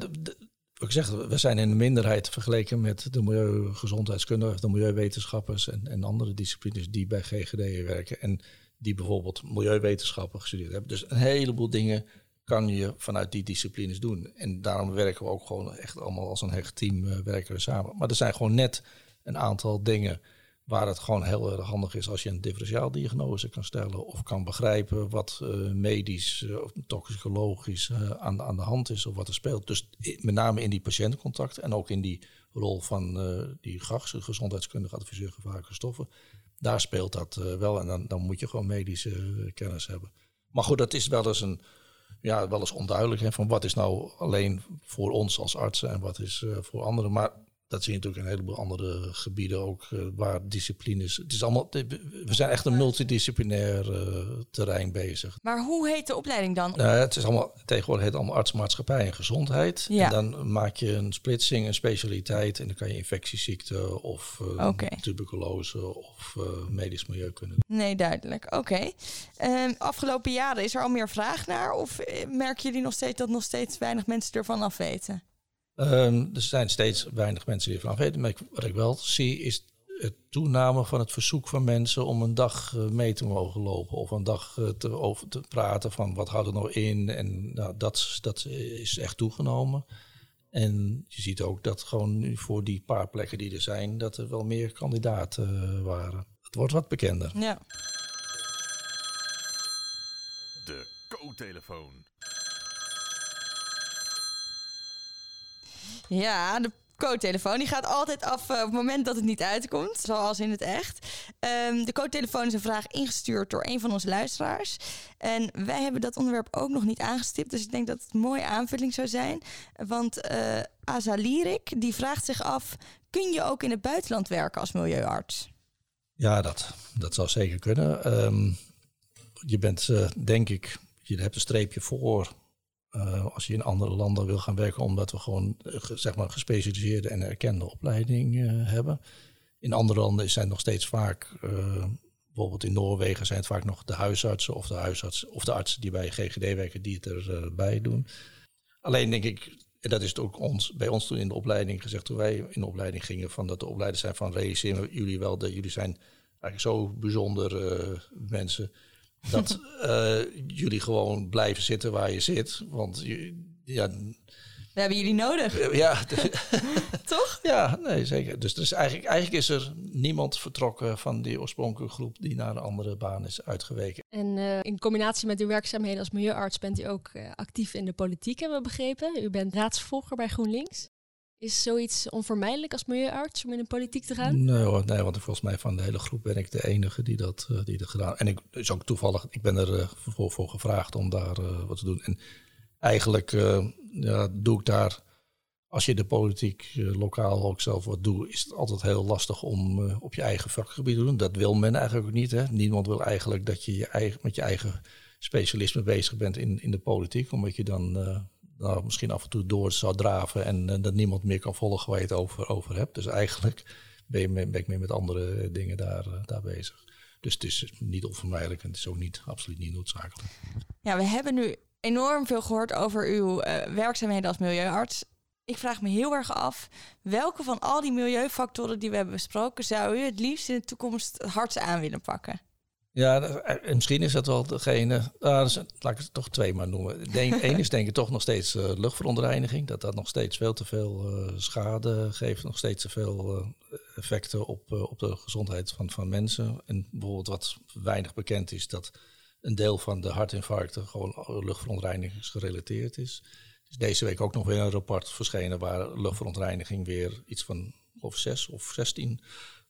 ik zeg, we zijn in de minderheid vergeleken met de milieugezondheidskunde, de milieuwetenschappers en, en andere disciplines die bij GGD werken en die bijvoorbeeld milieuwetenschappen gestudeerd hebben. Dus een heleboel dingen kan je vanuit die disciplines doen. En daarom werken we ook gewoon echt allemaal als een hecht team uh, werken we samen. Maar er zijn gewoon net een aantal dingen waar het gewoon heel erg handig is als je een differentiaaldiagnose kan stellen of kan begrijpen wat uh, medisch uh, of toxicologisch aan, aan de hand is of wat er speelt. Dus met name in die patiëntencontact en ook in die rol van die GAGS, gezondheidskundige adviseur gevaarlijke stoffen, daar speelt dat wel en dan, dan moet je gewoon medische kennis hebben. Maar goed, dat is wel eens een ja, wel eens onduidelijk hè, van wat is nou alleen voor ons als artsen en wat is voor anderen. Maar dat zie je natuurlijk in een heleboel andere gebieden ook, uh, waar disciplines. Het is allemaal, we zijn echt een multidisciplinair uh, terrein bezig. Maar hoe heet de opleiding dan? Uh, het is allemaal, tegenwoordig heet het allemaal artsmaatschappij en gezondheid. Ja. En dan maak je een splitsing, een specialiteit. En dan kan je infectieziekten of okay. tuberculose of medisch milieukunde. Nee, duidelijk. Oké. Okay. Um, afgelopen jaren is er al meer vraag naar? Of merken jullie nog steeds dat nog steeds weinig mensen ervan af weten? Um, er zijn steeds weinig mensen die ervan weten. Maar ik, wat ik wel zie is het toename van het verzoek van mensen om een dag uh, mee te mogen lopen. Of een dag uh, te, over te praten van wat houdt er nou in. En nou, dat, dat is echt toegenomen. En je ziet ook dat gewoon nu voor die paar plekken die er zijn, dat er wel meer kandidaten uh, waren. Het wordt wat bekender. Ja. De co-telefoon. Ja, de co-telefoon die gaat altijd af uh, op het moment dat het niet uitkomt, zoals in het echt. Um, de co-telefoon is een vraag ingestuurd door een van onze luisteraars. En wij hebben dat onderwerp ook nog niet aangestipt, dus ik denk dat het een mooie aanvulling zou zijn. Want uh, Asa Lirik, die vraagt zich af, kun je ook in het buitenland werken als milieuarts? Ja, dat, dat zou zeker kunnen. Um, je bent, uh, denk ik, je hebt een streepje voor uh, als je in andere landen wil gaan werken, omdat we gewoon uh, zeg maar gespecialiseerde en erkende opleiding uh, hebben. In andere landen zijn nog steeds vaak, bijvoorbeeld in Noorwegen zijn het vaak nog de huisartsen of de huisartsen of de artsen die bij GGD werken die het erbij doen. Alleen denk ik, en dat is het ook ons, bij ons toen in de opleiding gezegd, toen wij in de opleiding gingen, van dat de opleiders zijn van realiseren jullie wel dat jullie zijn eigenlijk zo bijzonder mensen dat uh, jullie gewoon blijven zitten waar je zit. Want ja. We hebben jullie nodig. Ja, toch? Ja, nee, zeker. Dus er is eigenlijk, eigenlijk is er niemand vertrokken van die oorspronkelijke groep die naar een andere baan is uitgeweken. En uh, in combinatie met uw werkzaamheden als milieuarts bent u ook uh, actief in de politiek, hebben we begrepen. U bent raadsvolger bij GroenLinks. Is zoiets onvermijdelijk als milieuarts om in de politiek te gaan? Nee, nee, want volgens mij van de hele groep ben ik de enige die dat, uh, die gedaan En ik is ook toevallig, ik ben er uh, voor, voor gevraagd om daar uh, wat te doen. En eigenlijk ja, doe ik daar als je de politiek eh, lokaal ook zelf wat doet, is het altijd heel lastig om eh, op je eigen vakgebied te doen. Dat wil men eigenlijk ook niet. Hè? Niemand wil eigenlijk dat je, je eigen, met je eigen specialisme bezig bent in, in de politiek, omdat je dan nou, misschien af en toe door zou draven en dat niemand meer kan volgen waar je het over, over hebt. Dus eigenlijk ben, ben ik meer met andere dingen daar, daar bezig. Dus het is niet onvermijdelijk en het is ook niet, absoluut niet noodzakelijk. Ja, we hebben nu enorm veel gehoord over uw werkzaamheden als milieuarts ik vraag me heel erg af, welke van al die milieufactoren die we hebben besproken, zou u het liefst in de toekomst het hardst aan willen pakken? Ja, eh, misschien is dat wel degene. Uh, laat ik het toch twee maar noemen. Eén is denk ik toch nog steeds uh, luchtverontreiniging. Dat dat nog steeds veel te veel uh, schade geeft. Nog steeds te veel effecten op, op de gezondheid van, van mensen. En bijvoorbeeld wat weinig bekend is, dat een deel van de hartinfarcten gewoon luchtverontreinigingsgerelateerd is is deze week ook nog weer een rapport verschenen waar luchtverontreiniging weer iets van of 6 of 16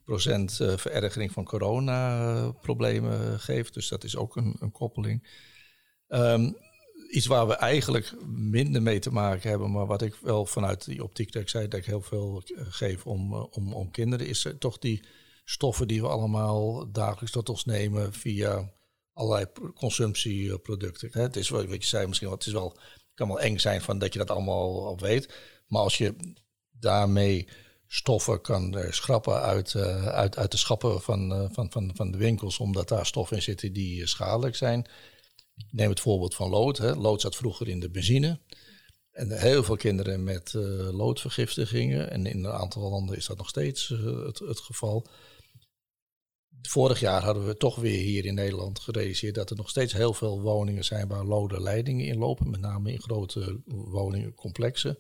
procent uh, verergering van coronaproblemen geeft. Dus dat is ook een, een koppeling. Um, iets waar we eigenlijk minder mee te maken hebben, maar wat ik wel vanuit die optiek dat ik zei dat ik heel veel eh, geef om, eh, om, om kinderen, is toch die stoffen die we allemaal dagelijks tot ons nemen via allerlei consumptieproducten. Het is wat je zei misschien, het is wel kan wel eng zijn van dat je dat allemaal al weet. Maar als je daarmee stoffen kan schrappen uit, uh, uit, uit de schappen van, uh, van, van, van de winkels, omdat daar stoffen in zitten die schadelijk zijn. neem het voorbeeld van lood. Hè. Lood zat vroeger in de benzine. En heel veel kinderen met loodvergiftigingen. En in een aantal landen is dat nog steeds het, het geval vorig jaar hadden we toch weer hier in Nederland gerealiseerd dat er nog steeds heel veel woningen zijn waar lode leidingen in lopen, met name in grote woningencomplexen.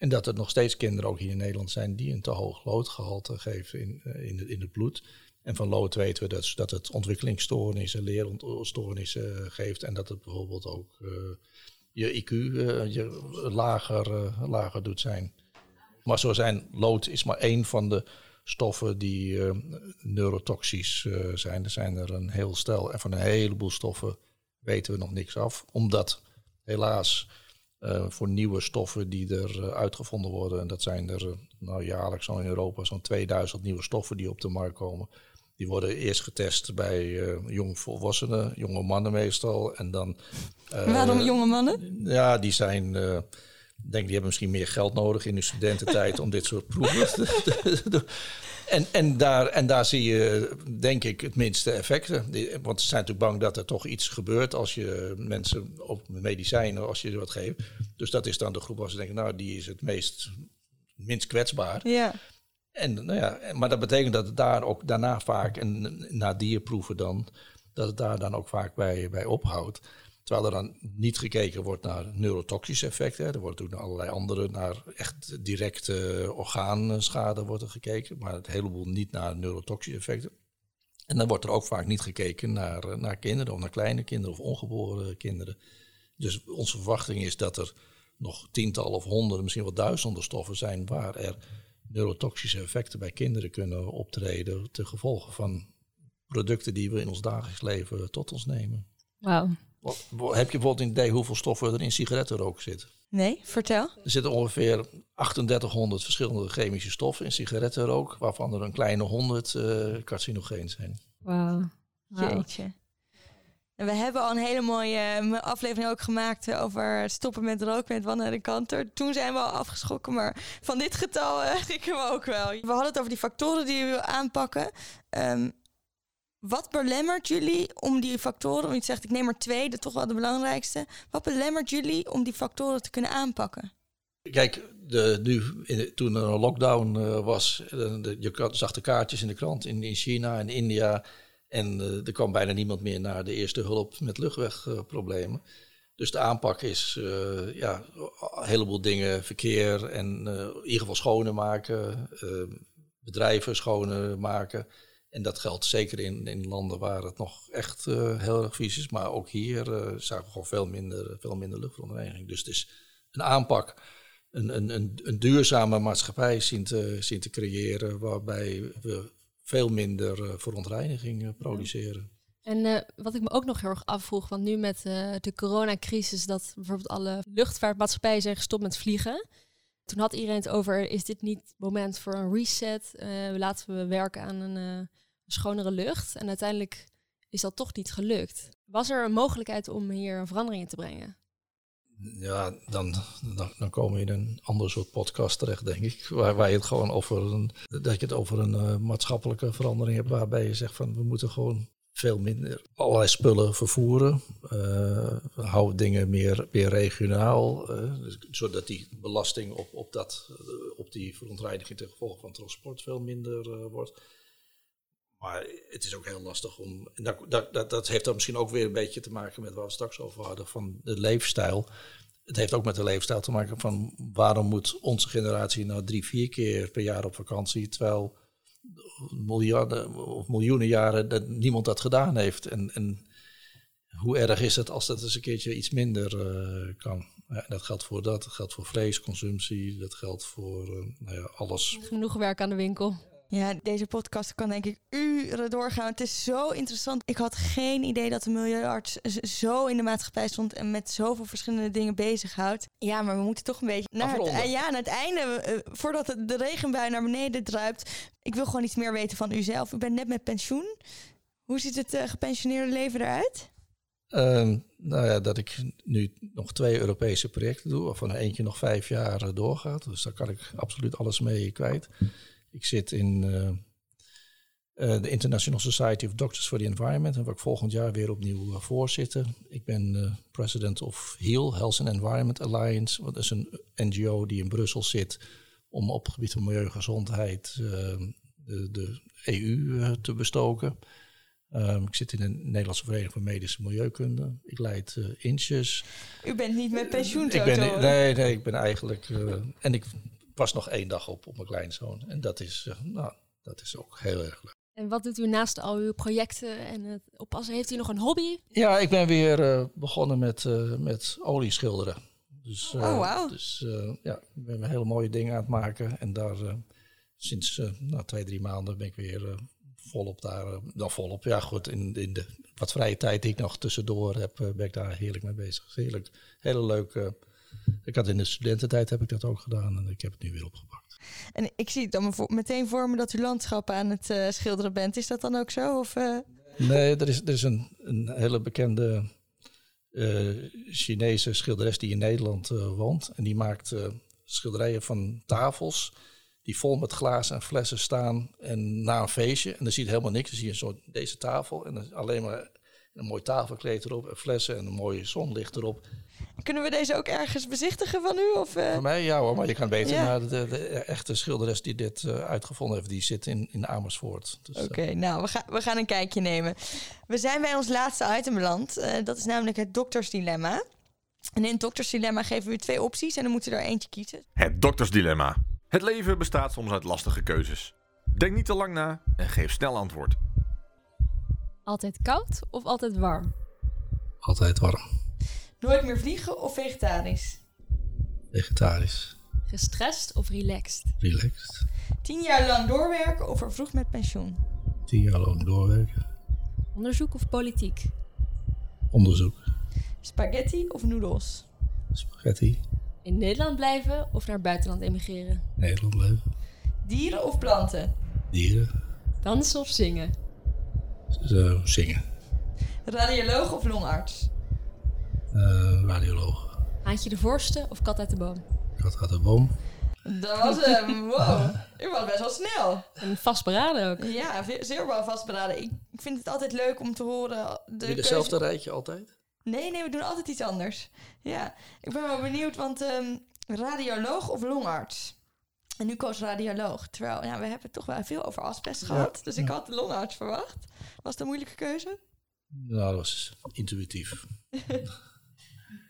En dat er nog steeds kinderen ook hier in Nederland zijn die een te hoog loodgehalte geven in, eh, in, het, in het bloed. En van lood weten we dat, dat het ontwikkelingsstoornissen, leerontstoornissen geeft. En dat het bijvoorbeeld ook uh, je IQ uh, je lager, lager doet zijn. Maar zo zijn lood is maar één van de stoffen die neurotoxisch zijn. Er zijn er een heel stel. En van een heleboel stoffen weten we nog niks af. Omdat helaas voor nieuwe stoffen die er uitgevonden worden, en dat zijn er nou, jaarlijks al in Europa zo'n 2000 nieuwe stoffen die op de markt komen. Die worden eerst getest bij uh, volwassenen, jonge mannen meestal. En dan, Waarom jonge mannen? Ja, die zijn denk die hebben misschien meer geld nodig in hun studententijd om dit soort proeven te doen. En, en, daar, en daar zie je, denk ik, het minste effecten. Want ze zijn natuurlijk bang dat er toch iets gebeurt als je mensen op medicijnen, als je wat geeft. Dus dat is dan de groep waar ze denken, nou, die is het meest, minst kwetsbaar. Ja. En, nou ja, maar dat betekent dat het daar ook daarna vaak, en na dierproeven dan, dat het daar dan ook vaak bij, bij ophoudt. Terwijl er dan niet gekeken wordt naar neurotoxische effecten. Er wordt ook naar allerlei andere, naar echt directe orgaanschade wordt er gekeken. Maar het heleboel niet naar neurotoxische effecten. En dan wordt er ook vaak niet gekeken naar, naar kinderen, of naar kleine kinderen of ongeboren kinderen. Dus onze verwachting is dat er nog tientallen of honderden, misschien wel duizenden stoffen zijn waar er neurotoxische effecten bij kinderen kunnen optreden ten gevolge van producten die we in ons dagelijks leven tot ons nemen. Wauw. Heb je bijvoorbeeld een idee hoeveel stoffen er in sigarettenrook zitten? Nee, vertel. Er zitten ongeveer 3800 verschillende chemische stoffen in sigarettenrook, waarvan er een kleine 100 uh, eh, carcinogeen zijn. Wauw. Wow. Jeetje. En we hebben al een hele mooie eh, aflevering ook gemaakt eh, over stoppen met roken met Wanne de Kanter. Toen zijn we al afgeschrokken, maar van dit getal uh, gingen we ook wel. We hadden het over die factoren die we aanpakken. Um, wat belemmert jullie om die factoren, want je zegt ik neem er twee, dat toch wel de belangrijkste. Wat belemmert jullie om die factoren te kunnen aanpakken? Kijk, de, nu, in toen er een lockdown uh, was, de, je zag de kaartjes in de krant in, in China en India. En uh, er kwam bijna niemand meer naar de eerste hulp met luchtwegproblemen. dus de aanpak is ja, een heleboel dingen, verkeer en in ieder geval schoner maken, bedrijven schoner maken. En dat geldt zeker in, in landen waar het nog echt uh, heel erg vies is. Maar ook hier uh, zagen we gewoon veel minder, veel minder luchtverontreiniging. Dus het is een aanpak, een, een, een, een duurzame maatschappij zien te, zien te creëren. Waarbij we veel minder uh, verontreiniging produceren. En wat ik me ook nog heel erg afvroeg, want nu met de coronacrisis, dat bijvoorbeeld alle luchtvaartmaatschappijen zijn gestopt met vliegen. toen had iedereen het over, is dit niet het moment voor een reset? Laten we werken aan een, schonere lucht. En uiteindelijk is dat toch niet gelukt. Was er een mogelijkheid om hier een verandering in te brengen? Ja, dan, dan, dan kom je in een ander soort podcast terecht, denk ik. Waar, waar je het gewoon over een, dat je het over een uh, maatschappelijke verandering hebt. Waarbij je zegt van we moeten gewoon veel minder allerlei spullen vervoeren. Uh, hou dingen meer, meer regionaal. Uh, zodat die belasting op, op, dat, op die verontreiniging ten gevolge van transport veel minder wordt. Maar het is ook heel lastig om. Dat, dat, dat heeft dan misschien ook weer een beetje te maken met waar we straks over hadden: van de leefstijl. Het heeft ook met de leefstijl te maken van waarom moet onze generatie nou drie, vier keer per jaar op vakantie, terwijl miljarden of miljoenen jaren dat niemand dat gedaan heeft. En, en hoe erg is het als dat eens een keertje iets minder uh, kan? Dat geldt voor dat, dat geldt voor vleesconsumptie, dat geldt voor uh, nou ja, alles. Genoeg werk aan de winkel. Ja, deze podcast kan denk ik uren doorgaan. Het is zo interessant. Ik had geen idee dat de milieuarts zo in de maatschappij stond en met zoveel verschillende dingen bezighoudt. Ja, maar we moeten toch een beetje naar het, ja, naar het einde, uh, voordat de regenbui naar beneden druipt. Ik wil gewoon iets meer weten van uzelf. U bent net met pensioen. Hoe ziet het uh, gepensioneerde leven eruit? Uh, nou ja, dat ik nu nog twee Europese projecten doe, waarvan eentje nog vijf jaar uh, doorgaat. Dus daar kan ik absoluut alles mee kwijt. Ik zit in uh, uh, de International Society of Doctors for the Environment, en waar ik volgend jaar weer opnieuw uh, voorzitter. Ik ben president of HEAL, Health and Environment Alliance. Dat is een NGO die in Brussel zit om op het gebied van milieu en gezondheid de, de, EU te bestoken. Um, ik zit in de Nederlandse Vereniging voor Medische Milieukunde. Ik leid uh, Inches. U bent niet met pensioen, ik ben, Nee, nee, ik ben eigenlijk... Uh, en ik pas nog één dag op op mijn kleinzoon. En dat is, uh, nou, dat is ook heel erg leuk. En wat doet u naast al uw projecten en het oppassen? Heeft u nog een hobby? Ja, ik ben weer begonnen met, met olieschilderen. Dus, oh, wow. dus ja, ik ben hele mooie dingen aan het maken. En daar sinds nou, twee, drie maanden ben ik weer volop daar, dan volop. Ja, goed, in, in de wat vrije tijd die ik nog tussendoor heb, ben ik daar heerlijk mee bezig. Heerlijk, hele leuke. Ik had in de studententijd heb ik dat ook gedaan en ik heb het nu weer opgepakt. En ik zie het dan meteen voor me dat u landschappen aan het uh, schilderen bent. Is dat dan ook zo? Of, Nee, er is, er is een, een hele bekende Chinese schilderes die in Nederland woont. En die maakt schilderijen van tafels die vol met glazen en flessen staan en na een feestje. En dan zie je helemaal niks. Dan zie je zo deze tafel en dan alleen maar een mooi tafelkleed erop, en flessen en een mooie zonlicht erop. Kunnen we deze ook ergens bezichtigen van u? Of, uh... Van mij ja hoor, maar je kan beter ja. naar de, de, de, echte schilderes die dit uh, uitgevonden heeft. Die zit in, in Amersfoort. Dus, Oké, okay, uh... nou we, gaan we gaan een kijkje nemen. We zijn bij ons laatste item beland. dat is namelijk het doktersdilemma. En in het doktersdilemma geven we u twee opties en dan moet u er eentje kiezen. Het doktersdilemma. Het leven bestaat soms uit lastige keuzes. Denk niet te lang na en geef snel antwoord. Altijd koud of altijd warm? Altijd warm. Nooit meer vliegen of vegetarisch? Vegetarisch. Gestrest of relaxed? Relaxed. Tien jaar lang doorwerken of vroeg met pensioen? Tien jaar lang doorwerken. Onderzoek of politiek? Onderzoek. Spaghetti of noedels? Spaghetti. In Nederland blijven of naar het buitenland emigreren? Nederland blijven. Dieren of planten? Dieren. Dansen of zingen? Zo, zingen. Radioloog of longarts? Uh, radioloog. Haantje de voorste of kat uit de boom? Kat uit de boom. Dat was hem. Wow. U was best wel snel. En vastberaden ook. Ja, zeer wel vastberaden. Ik, ik vind het altijd leuk om te horen. De je dezelfde keuze... rijtje altijd? Nee, nee, we doen altijd iets anders. Ja, ik ben wel benieuwd, want um, radioloog of longarts? En nu koos radioloog. Terwijl, ja, we hebben toch wel veel over asbest gehad. Ja. Dus ik had de longarts verwacht. Was het een moeilijke keuze? Nou, dat was intuïtief.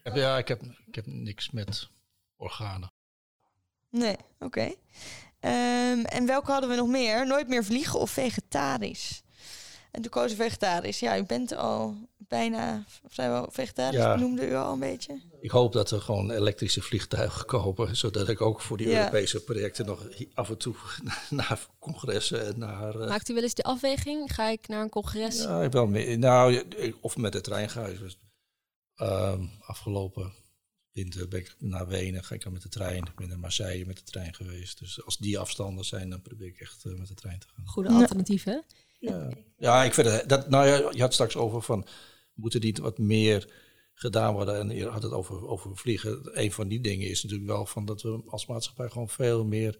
ja, ik heb, ik heb niks met organen. Nee, oké. Okay. Um, en welke hadden we nog meer? Nooit meer vliegen of vegetarisch? En toen koos vegetarisch. Ja, u bent al bijna vrijwel vegetarisch, ja. noemde u al een beetje. Ik hoop dat er gewoon elektrische vliegtuigen kopen, zodat ik ook voor die ja. Europese projecten nog af en toe naar congressen en naar... Uh... Maakt u wel eens de afweging? Ga ik naar een congres? Ja, ik wel mee. Nou, of met de trein ga ik. Uh, afgelopen winter ben ik naar Wenen, ga ik dan met de trein. Ik ben naar Marseille met de trein geweest. Dus als die afstanden zijn, dan probeer ik echt met de trein te gaan. Goede alternatieven. Ja, ja ik vind het, dat, nou ja, je had straks over van, moet er niet wat meer gedaan worden? En je had het over, over vliegen. Een van die dingen is natuurlijk wel van dat we als maatschappij gewoon veel meer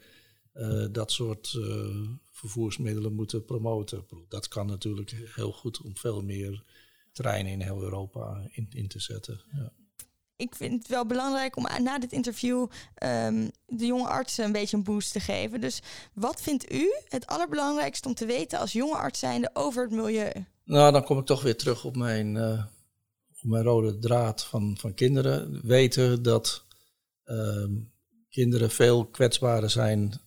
uh, dat soort uh, vervoersmiddelen moeten promoten. Dat kan natuurlijk heel goed om veel meer treinen in heel Europa in, in te zetten. Ja ik vind het wel belangrijk om na dit interview um, de jonge artsen een beetje een boost te geven. Dus wat vindt u het allerbelangrijkste om te weten als jonge arts zijnde over het milieu? Nou, dan kom ik toch weer terug op mijn, uh, op mijn rode draad van, van kinderen. Weten dat um, kinderen veel kwetsbaarder zijn,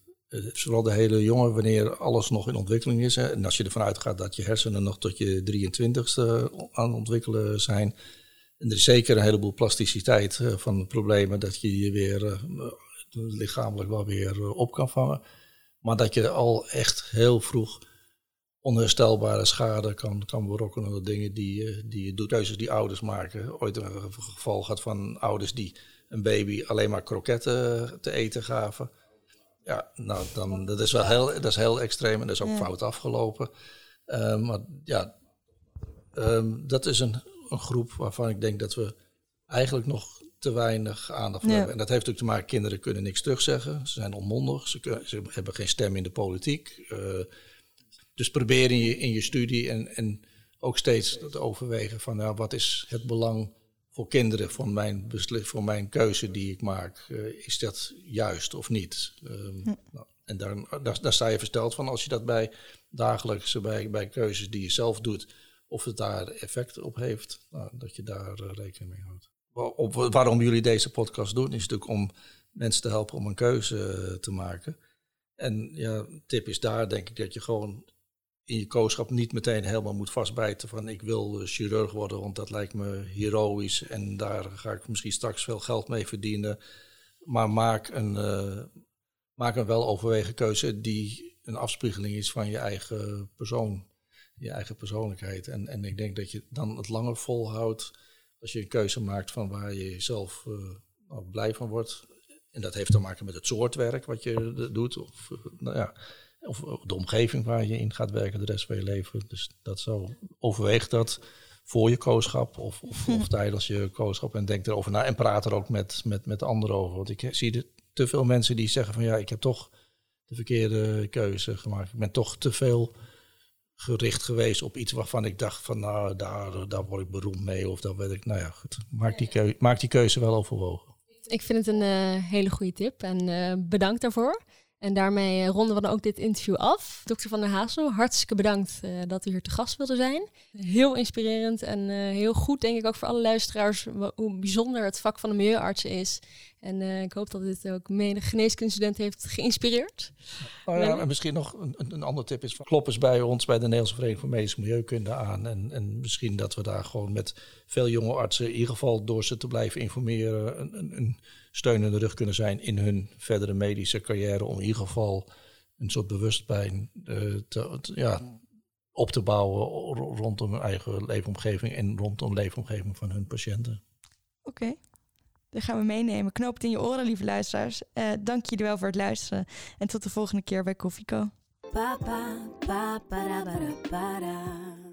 vooral de hele jongen, wanneer alles nog in ontwikkeling is. Hè. En als je ervan uitgaat dat je hersenen nog tot je 23ste aan het ontwikkelen zijn en er is zeker een heleboel plasticiteit uh, van problemen dat je je weer lichamelijk wel weer op kan vangen. Maar dat je al echt heel vroeg onherstelbare schade kan, kan berokkenen door dingen die, die doet. Keuzes die ouders maken. Ooit een geval gehad van ouders die een baby alleen maar kroketten te eten gaven. Ja, nou, dan, dat, is wel heel, dat is heel extreem en dat is ook fout afgelopen. maar ja, um, dat is een een groep waarvan ik denk dat we eigenlijk nog te weinig aandacht voor hebben. En dat heeft natuurlijk te maken, kinderen kunnen niks terugzeggen. Ze zijn onmondig, ze, kunnen, ze hebben geen stem in de politiek. Uh, dus probeer in je, in je studie en, en ook steeds te overwegen van nou, wat is het belang voor kinderen voor mijn, voor mijn keuze die ik maak. Uh, is dat juist of niet? Um, ja. nou, en daar, daar, daar, sta je versteld van als je dat bij dagelijkse, bij, bij keuzes die je zelf doet, of het daar effect op heeft, nou, dat je daar uh, rekening mee houdt. Op, waarom jullie deze podcast doen, is natuurlijk om mensen te helpen om een keuze eh, te maken. En ja, tip is daar denk ik dat je gewoon in je kooschap niet meteen helemaal moet vastbijten van ik wil uh, chirurg worden, want dat lijkt me heroïs en daar ga ik misschien straks veel geld mee verdienen. Maar maak een, uh, maak een wel overwegen keuze die een afspiegeling is van je eigen persoon je eigen persoonlijkheid. En, en ik denk dat je dan het langer volhoudt als je een keuze maakt van waar je zelf uh, blij van wordt. En dat heeft te maken met het soort werk wat je doet. Of, nou ja, of de omgeving waar je in gaat werken de rest van je leven. Dus dat zo overweeg dat voor je kooschap of, of, of tijdens je kooschap. En denk erover na en praat er ook met, met, met anderen over. Want ik zie de, te veel mensen die zeggen van ja, ik heb toch de verkeerde keuze gemaakt. Ik ben toch te veel gericht geweest op iets waarvan ik dacht van nou, daar, daar word ik beroemd mee. Of dan weet ik, nou ja, goed. Maak die, keuze, maak die keuze wel overwogen. Ik vind het een uh, hele goede tip en uh, bedankt daarvoor. En daarmee eh, ronden we dan ook dit interview af. Dokter Van der Hazel, hartstikke bedankt uh, dat u hier te gast wilde zijn. Heel inspirerend en uh, heel goed, denk ik, ook voor alle luisteraars, hoe bijzonder het vak van de milieuarts is. En uh, ik hoop dat dit ook menig geneeskundestudent heeft geïnspireerd. Oh ja, en misschien nog een, een ander tip is, klop eens bij ons bij de Nederlandse Vereniging voor Medische Milieukunde aan. En, en misschien dat we daar gewoon met veel jonge artsen, in ieder geval door ze te blijven informeren, een, een, een steun in de rug kunnen zijn in hun verdere medische carrière. Om in ieder geval een soort bewustzijn uh, te, te, ja, op te bouwen rondom hun eigen leefomgeving en rondom de leefomgeving van hun patiënten. Oké. Okay. Dat gaan we meenemen. Knoop het in je oren, lieve luisteraars. Uh, dank jullie wel voor het luisteren. En tot de volgende keer bij Koffieko. Pa, pa, pa,